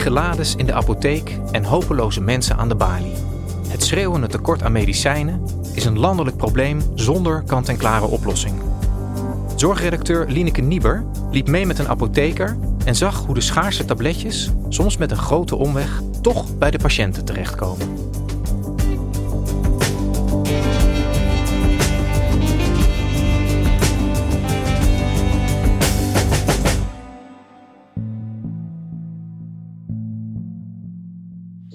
Lege lades in de apotheek en hopeloze mensen aan de balie. Het schreeuwende tekort aan medicijnen is een landelijk probleem zonder kant-en-klare oplossing. Zorgredacteur Lineke Nieber liep mee met een apotheker en zag hoe de schaarse tabletjes, soms met een grote omweg, toch bij de patiënten terechtkomen.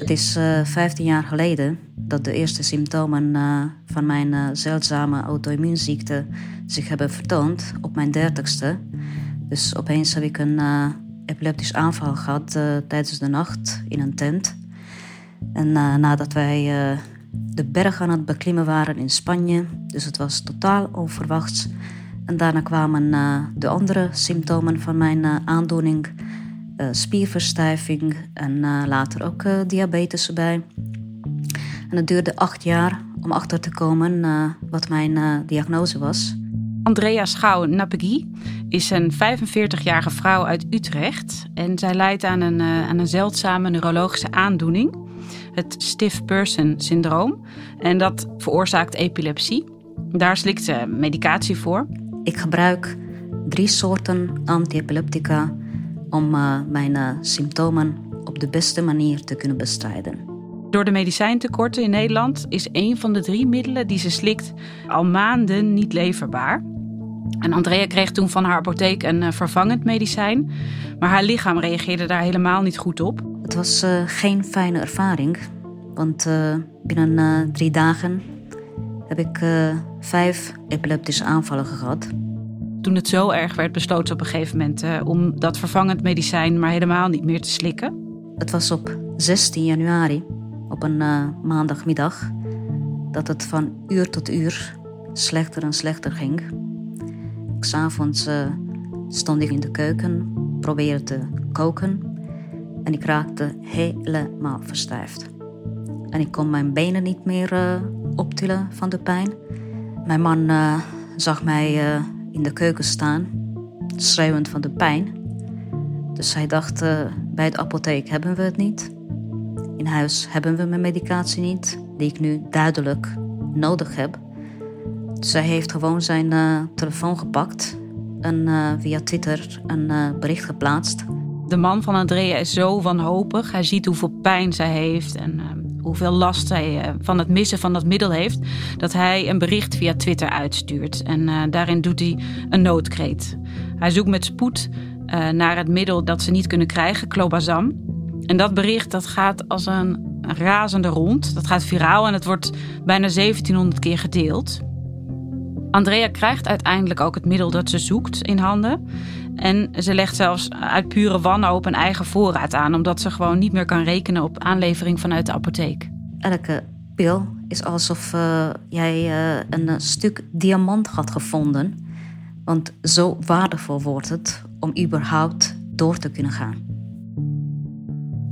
Het is uh, 15 jaar geleden dat de eerste symptomen uh, van mijn uh, zeldzame auto-immuunziekte zich hebben vertoond op mijn dertigste. Dus opeens heb ik een epileptisch aanval gehad tijdens de nacht in een tent. En nadat wij de berg aan het beklimmen waren in Spanje, dus het was totaal onverwachts. En daarna kwamen de andere symptomen van mijn aandoening spierverstijving en uh, later ook uh, diabetes erbij. En het duurde acht jaar om achter te komen wat mijn diagnose was. Andrea Schouw-Napegui is een 45-jarige vrouw uit Utrecht. En zij lijdt aan een, aan een zeldzame neurologische aandoening. Het stiff person syndroom. En dat veroorzaakt epilepsie. Daar slikt ze medicatie voor. Ik gebruik drie soorten antiepileptica om uh, mijn uh, symptomen op de beste manier te kunnen bestrijden. Door de medicijntekorten in Nederland is een van de drie middelen die ze slikt al maanden niet leverbaar. En Andrea kreeg toen van haar apotheek een uh, vervangend medicijn, maar haar lichaam reageerde daar helemaal niet goed op. Het was geen fijne ervaring, want binnen drie dagen heb ik vijf epileptische aanvallen gehad toen het zo erg werd, besloot ze op een gegeven moment uh, om dat vervangend medicijn maar helemaal niet meer te slikken. Het was op 16 januari, op een uh, maandagmiddag, dat het van uur tot uur slechter en slechter ging. S'avonds uh, stond ik in de keuken, probeerde te koken en ik raakte helemaal verstijfd. En ik kon mijn benen niet meer optillen van de pijn. Mijn man zag mij in de keuken staan, schreeuwend van de pijn. Dus hij dacht, uh, bij de apotheek hebben we het niet. In huis hebben we mijn medicatie niet, die ik nu duidelijk nodig heb. Dus hij heeft gewoon zijn uh, telefoon gepakt en uh, via Twitter een bericht geplaatst. De man van Andrea is zo wanhopig. Hij ziet hoeveel pijn zij heeft en hoeveel last hij eh, van het missen van dat middel heeft, dat hij een bericht via Twitter uitstuurt. En uh, daarin doet hij een noodkreet. Hij zoekt met spoed uh, naar het middel dat ze niet kunnen krijgen, clobazam. En dat bericht dat gaat als een razende rond. Dat gaat viraal en het wordt bijna 1700 keer gedeeld. Andrea krijgt uiteindelijk ook het middel dat ze zoekt in handen. En ze legt zelfs uit pure wanhoop een eigen voorraad aan, omdat ze gewoon niet meer kan rekenen op aanlevering vanuit de apotheek. Elke pil is alsof uh, jij uh, een stuk diamant had gevonden. Want zo waardevol wordt het om überhaupt door te kunnen gaan.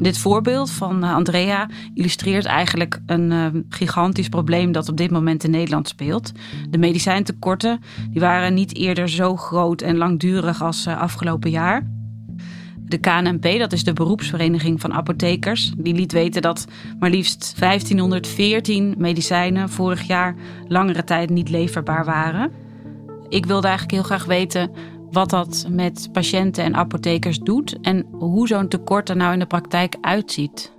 Dit voorbeeld van eh, Andrea illustreert eigenlijk een uh, gigantisch probleem dat op dit moment in Nederland speelt. De medicijntekorten die waren niet eerder zo groot en langdurig als uh, afgelopen jaar. De KNP, dat is de beroepsvereniging van apothekers, die liet weten dat maar liefst 1514 medicijnen vorig jaar langere tijd niet leverbaar waren. Ik wilde eigenlijk heel graag weten wat dat met patiënten en apothekers doet en hoe zo'n tekort er nou in de praktijk uitziet.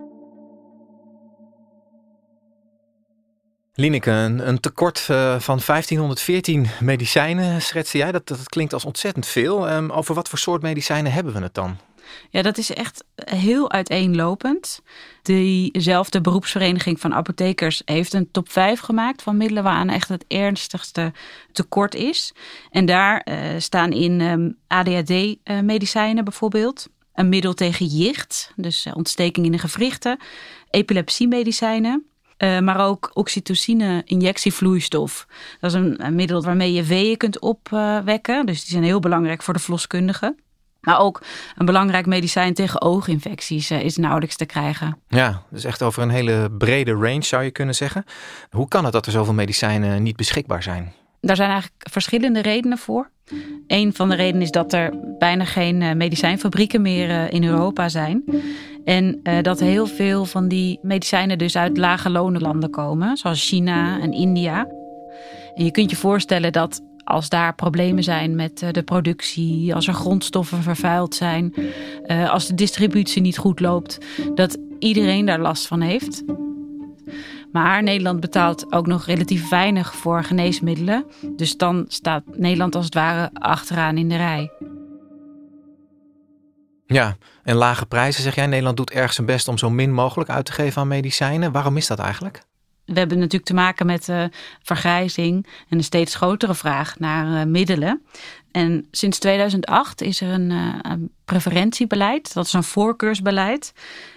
Lineke, een, tekort uh, van 1514 medicijnen schetste jij. Dat, dat klinkt als ontzettend veel. Um, over wat voor soort medicijnen hebben we het dan? Ja, dat is echt heel uiteenlopend. Diezelfde beroepsvereniging van apothekers heeft een top 5 gemaakt van middelen waaraan echt het ernstigste tekort is. En daar uh, staan in um, ADHD-medicijnen uh, bijvoorbeeld. Een middel tegen jicht, dus uh, ontsteking in de gewrichten. Epilepsiemedicijnen. Uh, maar ook oxytocine injectievloeistof. Dat is een, middel waarmee je weeën kunt opwekken. dus die zijn heel belangrijk voor de verloskundige. Maar ook een belangrijk medicijn tegen ooginfecties uh, is nauwelijks te krijgen. Ja, dus echt over een hele brede range zou je kunnen zeggen. Hoe kan het dat er zoveel medicijnen niet beschikbaar zijn? Daar zijn eigenlijk verschillende redenen voor. Een van de redenen is dat er bijna geen uh, medicijnfabrieken meer uh, in Europa zijn. En dat heel veel van die medicijnen dus uit lage lonenlanden komen, zoals China en India. En je kunt je voorstellen dat als daar problemen zijn met de productie, als er grondstoffen vervuild zijn, als de distributie niet goed loopt, dat iedereen daar last van heeft. Maar Nederland betaalt ook nog relatief weinig voor geneesmiddelen. Dus dan staat Nederland als het ware achteraan in de rij. Ja, en lage prijzen zeg jij. Nederland doet erg zijn best om zo min mogelijk uit te geven aan medicijnen. Waarom is dat eigenlijk? We hebben natuurlijk te maken met uh, vergrijzing en een steeds grotere vraag naar uh, middelen. En sinds 2008 is er een, uh, een, preferentiebeleid, dat is een voorkeursbeleid.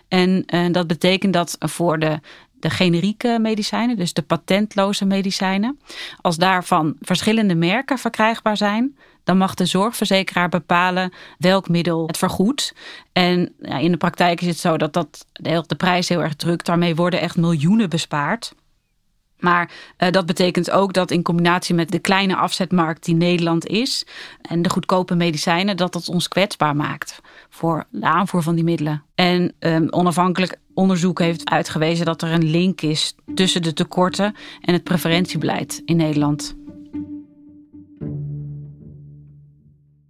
En dat betekent dat voor de de generieke medicijnen, dus de patentloze medicijnen. Als daarvan verschillende merken verkrijgbaar zijn, dan mag de zorgverzekeraar bepalen welk middel het vergoedt. En ja, in de praktijk is het zo dat dat de prijs heel erg drukt. Daarmee worden echt miljoenen bespaard. Maar uh, dat betekent ook dat in combinatie met de kleine afzetmarkt die Nederland is en de goedkope medicijnen, dat dat ons kwetsbaar maakt voor de aanvoer van die middelen. En um, onafhankelijk onderzoek heeft uitgewezen dat er een link is tussen de tekorten en het preferentiebeleid in Nederland.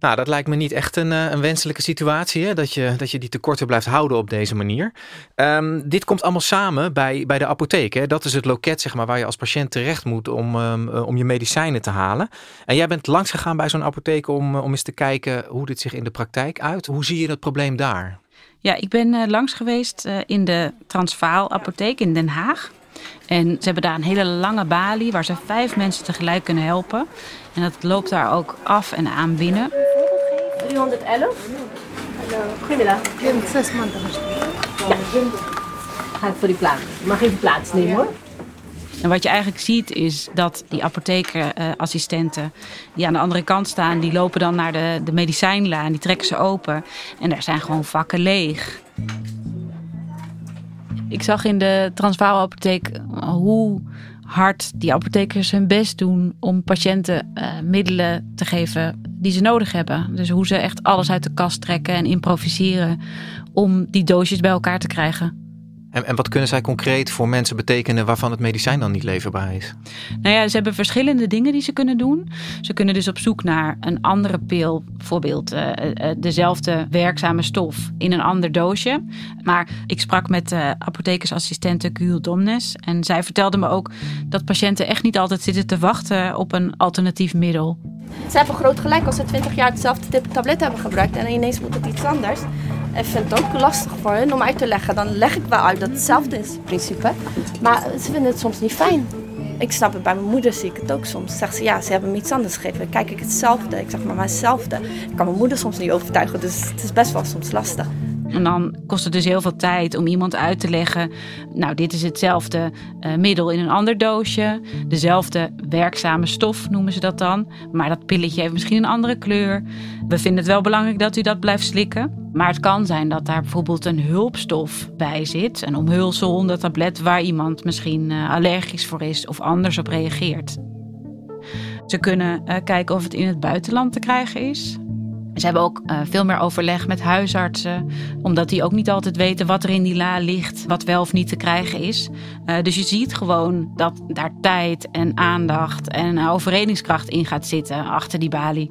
Nou, dat lijkt me niet echt een, eh, een wenselijke situatie, hè? Dat, je, dat je die tekorten blijft houden op deze manier. Um, dit komt allemaal samen bij, bij de apotheek. Hè? Dat is het loket zeg maar, waar je als patiënt terecht moet om, um, om je medicijnen te halen. En jij bent langs gegaan bij zo'n apotheek om, om eens te kijken hoe dit zich in de praktijk uit. Hoe zie je dat probleem daar? Ja, ik ben langs geweest in de Transvaal apotheek in Den Haag. En ze hebben daar een hele lange balie waar ze vijf mensen tegelijk kunnen helpen. En dat loopt daar ook af en aan binnen. 311. Hallo. Goedemiddag. Zes maanden. Ga ik voor die plaats. Mag even plaatsnemen hoor. En wat je eigenlijk ziet is dat die apothekerassistenten die aan de andere kant staan, die lopen dan naar de, de medicijnlaan, die trekken ze open en daar zijn gewoon vakken leeg. Ik zag in de Transvaal apotheek hoe hard die apothekers hun best doen om patiënten uh, middelen te geven die ze nodig hebben. Dus hoe ze echt alles uit de kast trekken en improviseren om die doosjes bij elkaar te krijgen. En, en wat kunnen zij concreet voor mensen betekenen waarvan het medicijn dan niet leverbaar is? Nou ja, ze hebben verschillende dingen die ze kunnen doen. Ze kunnen dus op zoek naar een andere pil, bijvoorbeeld uh, uh, dezelfde werkzame stof in een ander doosje. Maar ik sprak met de apothekersassistente Gul Domnes en zij vertelde me ook dat patiënten echt niet altijd zitten te wachten op een alternatief middel. Ze hebben groot gelijk als ze 20 jaar hetzelfde tablet hebben gebruikt en ineens moet het iets anders. Ik vind het ook lastig voor hen om uit te leggen. Dan leg ik wel uit dat het hetzelfde is in principe. Maar ze vinden het soms niet fijn. Ik snap het, bij mijn moeder zie ik het ook soms. Zegt ze, ja, ze hebben me iets anders gegeven. Kijk ik hetzelfde. Ik zeg, maar, maar hetzelfde. Ik kan mijn moeder soms niet overtuigen, dus het is best wel soms lastig. En dan kost het dus heel veel tijd om iemand uit te leggen. Nou, dit is hetzelfde uh, middel in een ander doosje. Dezelfde werkzame stof noemen ze dat dan. Maar dat pilletje heeft misschien een andere kleur. We vinden het wel belangrijk dat u dat blijft slikken. Maar het kan zijn dat daar bijvoorbeeld een hulpstof bij zit. Een omhulsel onder tablet waar iemand misschien uh, allergisch voor is of anders op reageert. Ze kunnen uh, kijken of het in het buitenland te krijgen is. Ze hebben ook uh, veel meer overleg met huisartsen, omdat die ook niet altijd weten wat er in die la ligt, wat wel of niet te krijgen is. Uh, dus je ziet gewoon dat daar tijd en aandacht en overredingskracht in gaat zitten achter die balie.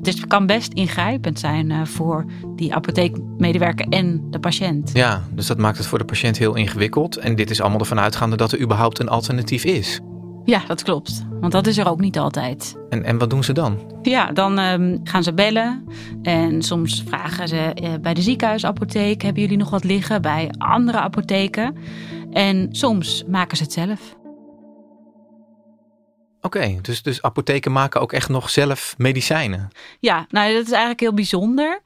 Dus het kan best ingrijpend zijn voor die apotheekmedewerker en de patiënt. Ja, dus dat maakt het voor de patiënt heel ingewikkeld. En dit is allemaal ervan uitgaande dat er überhaupt een alternatief is. Ja, dat klopt. Want dat is er ook niet altijd. En, en wat doen ze dan? Ja, dan um, gaan ze bellen. En soms vragen ze uh, bij de ziekenhuisapotheek: hebben jullie nog wat liggen? Bij andere apotheken. En soms maken ze het zelf. Oké, dus, dus apotheken maken ook echt nog zelf medicijnen? Ja, nou dat is eigenlijk heel bijzonder.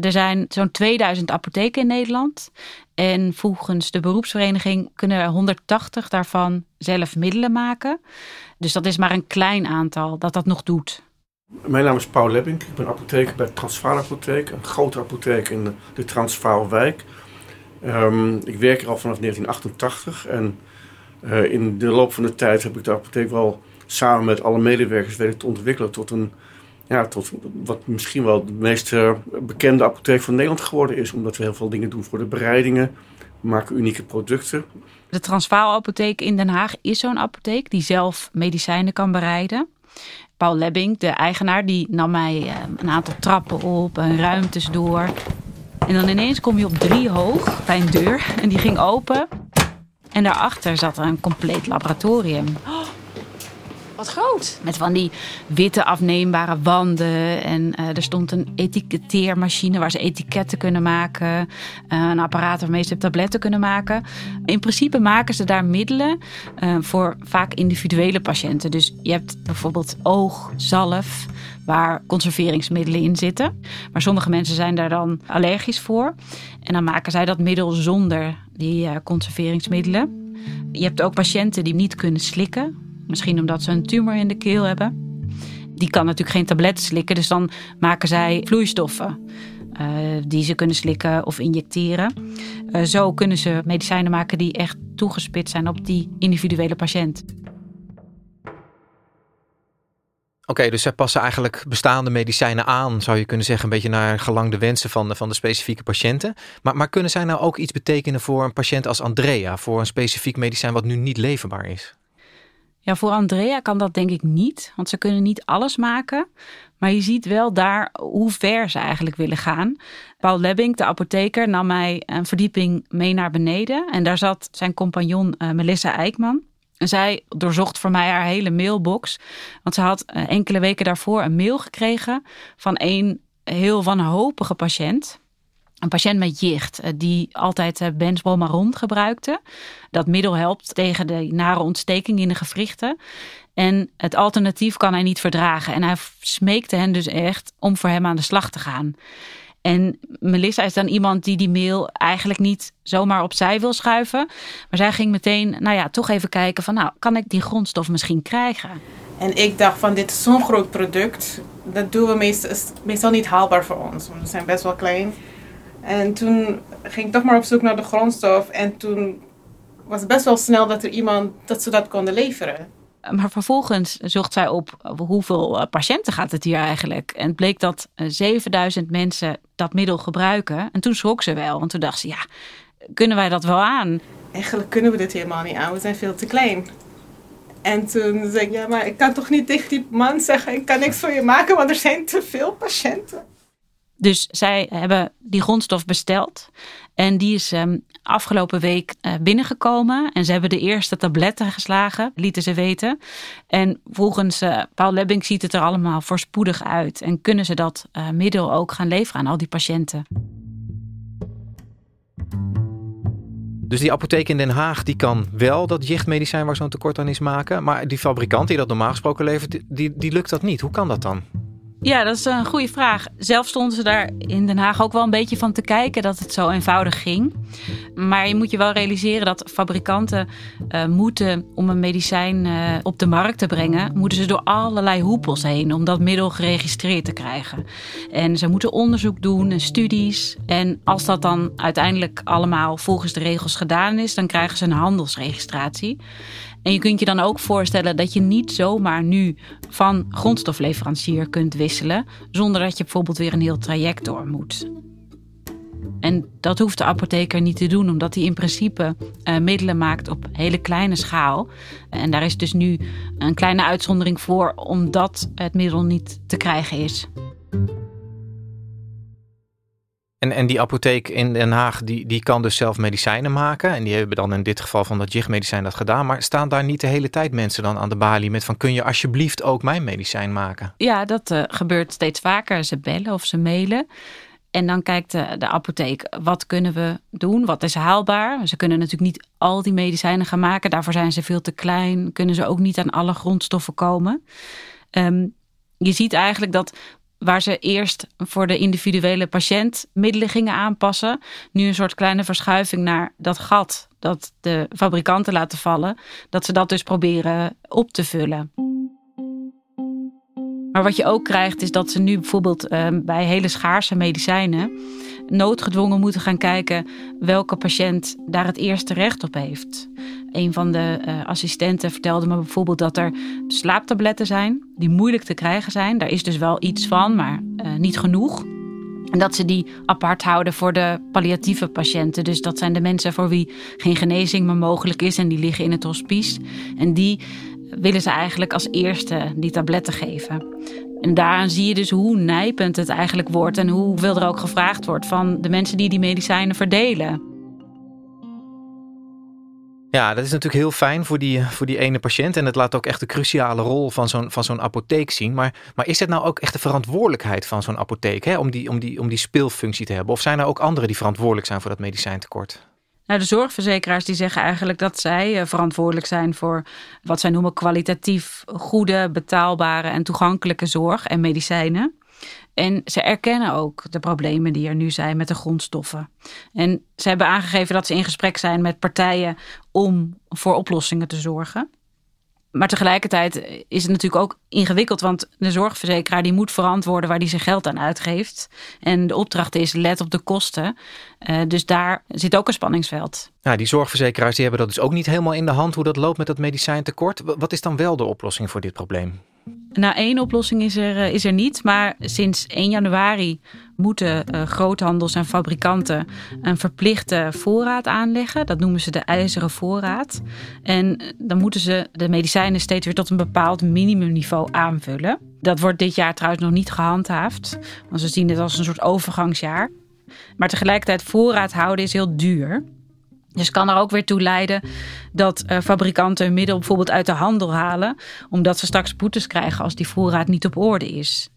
Er zijn zo'n 2000 apotheken in Nederland. En volgens de beroepsvereniging kunnen er 180 daarvan zelf middelen maken. Dus dat is maar een klein aantal dat dat nog doet. Mijn naam is Paul Lebbink. Ik ben apotheker bij Transvaal Apotheek, een grote apotheek in de Transvaalwijk. Um, ik werk er al vanaf 1988 en uh, in de loop van de tijd heb ik de apotheek wel samen met alle medewerkers weten te ontwikkelen tot een ja, tot wat misschien wel de meest uh, bekende apotheek van Nederland geworden is. Omdat we heel veel dingen doen voor de bereidingen. We maken unieke producten. De Transvaal-apotheek in Den Haag is zo'n apotheek die zelf medicijnen kan bereiden. Paul Lebbing, de eigenaar, die nam mij uh, een aantal trappen op en ruimtes door. En dan ineens kom je op drie hoog bij een deur en die ging open. En daarachter zat een compleet laboratorium. Wat groot. Met van die witte afneembare wanden. En uh, er stond een etiketteermachine waar ze etiketten kunnen maken. Uh, een apparaat waarmee ze tabletten kunnen maken. In principe maken ze daar middelen uh, voor vaak individuele patiënten. Dus je hebt bijvoorbeeld oogzalf waar conserveringsmiddelen in zitten. Maar sommige mensen zijn daar dan allergisch voor. En dan maken zij dat middel zonder die conserveringsmiddelen. Je hebt ook patiënten die niet kunnen slikken. Misschien omdat ze een tumor in de keel hebben. Die kan natuurlijk geen tabletten slikken, dus dan maken zij vloeistoffen. Uh, die ze kunnen slikken of injecteren. Uh, zo kunnen ze medicijnen maken die echt toegespitst zijn op die individuele patiënt. Oké, dus zij passen eigenlijk bestaande medicijnen aan, zou je kunnen zeggen, een beetje naar gelangde wensen van de, van de specifieke patiënten. Maar, maar kunnen zij nou ook iets betekenen voor een patiënt als Andrea, voor een specifiek medicijn wat nu niet leverbaar is? Ja, voor Andrea kan dat denk ik niet, want ze kunnen niet alles maken. Maar je ziet wel daar hoe ver ze eigenlijk willen gaan. Paul Lebbing, de apotheker, nam mij een verdieping mee naar beneden. En daar zat zijn compagnon uh, Melissa Eijkman. En zij doorzocht voor mij haar hele mailbox. Want ze had uh, enkele weken daarvoor een mail gekregen van een heel wanhopige patiënt een patiënt met jicht eh, die altijd eh, benzbolmaron gebruikte. Dat middel helpt tegen de nare ontsteking in de gewrichten. En het alternatief kan hij niet verdragen. En hij smeekte hen dus echt om voor hem aan de slag te gaan. En Melissa is dan iemand die die mail eigenlijk niet zomaar opzij wil schuiven. Maar zij ging meteen, nou ja, toch even kijken van, nou, kan ik die grondstof misschien krijgen? En ik dacht van, dit is zo'n groot product. Dat doen we meestal, meestal niet haalbaar voor ons. Want we zijn best wel klein. En toen ging ik toch maar op zoek naar de grondstof. En toen was het best wel snel dat er iemand dat ze dat konden leveren. Maar vervolgens zocht zij op hoeveel eh, patiënten gaat het hier eigenlijk. En het bleek dat 7000 eh, mensen dat middel gebruiken. En toen schrok ze wel, want toen dacht ze, ja, kunnen wij dat wel aan? Eigenlijk kunnen we dit helemaal niet aan, we zijn veel te klein. En toen zei ik, ja, maar ik kan toch niet tegen die man zeggen, ik kan niks voor je maken, want er zijn te veel patiënten. Dus zij hebben die grondstof besteld. En die is um, afgelopen week uh, binnengekomen. En ze hebben de eerste tabletten geslagen, lieten ze weten. En volgens uh, Paul Lebbing ziet het er allemaal voorspoedig uit. En kunnen ze dat uh, middel ook gaan leveren aan al die patiënten. Dus die apotheek in Den Haag die kan wel dat jichtmedicijn waar zo'n tekort aan is maken. Maar die fabrikant die dat normaal gesproken levert, die, die lukt dat niet. Hoe kan dat dan? Ja, dat is een goede vraag. Zelf stonden ze daar in Den Haag ook wel een beetje van te kijken dat het zo eenvoudig ging. Maar je moet je wel realiseren dat fabrikanten uh, moeten, om een medicijn uh, op de markt te brengen, moeten ze door allerlei hoepels heen om dat middel geregistreerd te krijgen. En ze moeten onderzoek doen en studies. En als dat dan uiteindelijk allemaal volgens de regels gedaan is, dan krijgen ze een handelsregistratie. En je kunt je dan ook voorstellen dat je niet zomaar nu van grondstofleverancier kunt wisselen, zonder dat je bijvoorbeeld weer een heel traject door moet. En dat hoeft de apotheker niet te doen, omdat hij in principe uh, middelen maakt op hele kleine schaal. En daar is dus nu een kleine uitzondering voor, omdat het middel niet te krijgen is. En, en die apotheek in Den Haag, die, die kan dus zelf medicijnen maken. En die hebben dan in dit geval van dat jichtmedicijn dat gedaan. Maar staan daar niet de hele tijd mensen dan aan de balie met van... kun je alsjeblieft ook mijn medicijn maken? Ja, dat uh, gebeurt steeds vaker. Ze bellen of ze mailen. En dan kijkt de, de, apotheek, wat kunnen we doen? Wat is haalbaar? Ze kunnen natuurlijk niet al die medicijnen gaan maken. Daarvoor zijn ze veel te klein. Kunnen ze ook niet aan alle grondstoffen komen. Um, je ziet eigenlijk dat waar ze eerst voor de individuele patiënt middelen gingen aanpassen, nu een soort kleine verschuiving naar dat gat dat de fabrikanten laten vallen, dat ze dat dus proberen op te vullen. Maar wat je ook krijgt is dat ze nu bijvoorbeeld ehm, bij hele schaarse medicijnen noodgedwongen moeten gaan kijken welke patiënt daar het eerste recht op heeft. Een van de uh, assistenten vertelde me bijvoorbeeld dat er slaaptabletten zijn die moeilijk te krijgen zijn. Daar is dus wel iets van, maar uh, niet genoeg. En dat ze die apart houden voor de palliatieve patiënten. Dus dat zijn de mensen voor wie geen genezing meer mogelijk is en die liggen in het hospice. En die willen ze eigenlijk als eerste die tabletten geven. En daaraan zie je dus hoe nijpend het eigenlijk wordt en hoeveel er ook gevraagd wordt van de mensen die die medicijnen verdelen. Ja, dat is natuurlijk heel fijn voor die, voor die ene patiënt. En het laat ook echt de cruciale rol van zo'n, van zo'n apotheek zien. Maar, maar is het nou ook echt de verantwoordelijkheid van zo'n apotheek hè? Om, die, om, die, om die speelfunctie te hebben? Of zijn er ook anderen die verantwoordelijk zijn voor dat medicijntekort? Nou, de zorgverzekeraars die zeggen eigenlijk dat zij eh, verantwoordelijk zijn voor wat zij noemen kwalitatief goede, betaalbare en toegankelijke zorg en medicijnen. En ze erkennen ook de problemen die er nu zijn met de grondstoffen. En ze hebben aangegeven dat ze in gesprek zijn met partijen om voor oplossingen te zorgen. Maar tegelijkertijd is het natuurlijk ook ingewikkeld, want de zorgverzekeraar die moet verantwoorden waar die zijn geld aan uitgeeft. En de opdracht is let op de kosten. Uh, dus daar zit ook een spanningsveld. Ja, die zorgverzekeraars die hebben dat dus ook niet helemaal in de hand hoe dat loopt met dat medicijntekort. Wat is dan wel de oplossing voor dit probleem? Nou, één oplossing is er, eh, is er niet. Maar sinds 1 januari moeten uh, groothandels en fabrikanten een verplichte voorraad aanleggen. Dat noemen ze de ijzeren voorraad. En dan moeten ze de medicijnen steeds weer tot een bepaald minimumniveau aanvullen. Dat wordt dit jaar trouwens nog niet gehandhaafd. Want ze zien het als een soort overgangsjaar. Maar tegelijkertijd voorraad houden is heel duur. Dus kan er ook weer toe leiden dat uh, fabrikanten een middel bijvoorbeeld uit de handel halen, omdat ze straks boetes krijgen als die voorraad niet op orde is.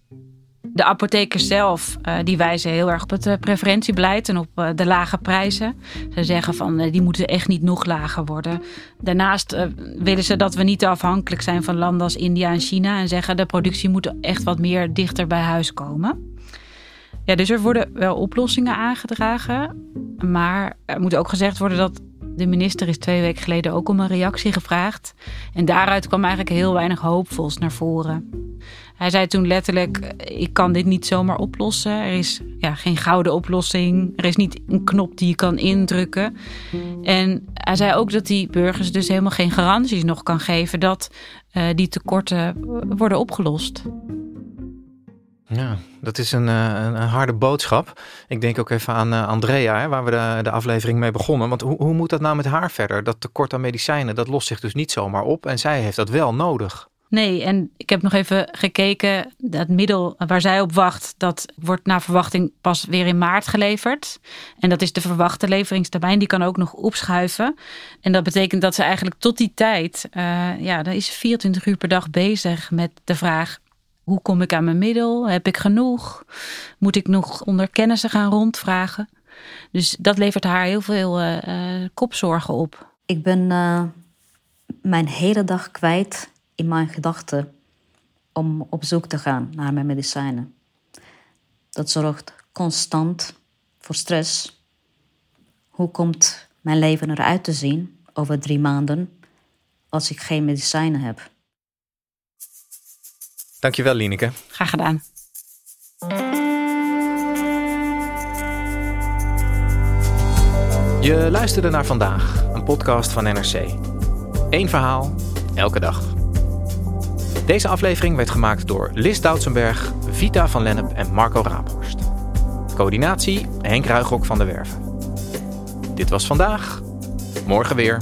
De apothekers zelf uh, die wijzen heel erg op het uh, preferentiebeleid en op de lage prijzen. Ze zeggen van die moeten echt niet nog lager worden. Daarnaast willen ze dat we niet afhankelijk zijn van landen als India en China en zeggen de productie moet echt wat meer dichter bij huis komen. Ja, dus er worden wel oplossingen aangedragen. Maar er moet ook gezegd worden dat de minister is twee weken geleden ook om een reactie gevraagd. En daaruit kwam eigenlijk heel weinig hoopvols naar voren. Hij zei toen letterlijk: Ik kan dit niet zomaar oplossen. Er is ja, geen gouden oplossing. Er is niet een knop die je kan indrukken. En hij zei ook dat die burgers dus helemaal geen garanties nog kan geven dat uh, die tekorten worden opgelost. Ja, dat is een, eh, een, een, harde boodschap. Ik denk ook even aan uh, Andrea, hè, waar we de, de, aflevering mee begonnen. Want hoe, hoe moet dat nou met haar verder? Dat tekort aan medicijnen, dat lost zich dus niet zomaar op. En zij heeft dat wel nodig. Nee, en ik heb nog even gekeken. Dat middel waar zij op wacht, dat wordt naar verwachting pas weer in maart geleverd. En dat is de verwachte leveringstermijn. Die kan ook nog opschuiven. En dat betekent dat ze eigenlijk tot die tijd, uh, ja, dan is 24 uur per dag bezig met de vraag: hoe kom ik aan mijn middel? Heb ik genoeg? Moet ik nog onder kennissen gaan rondvragen? Dus dat levert haar heel veel uh, kopzorgen op. Ik ben uh, mijn hele dag kwijt in mijn gedachten om op zoek te gaan naar mijn medicijnen. Dat zorgt constant voor stress. Hoe komt mijn leven eruit te zien over drie maanden als ik geen medicijnen heb? Dankjewel, Lineke. Graag gedaan. Je luisterde naar vandaag, een podcast van NRC. Eén verhaal, elke dag. Deze aflevering werd gemaakt door Lis Doutsenberg, Vita van Lennep en Marco Raaphorst. Coördinatie Henk Ruigrok van der Werven. Dit was vandaag. Morgen weer.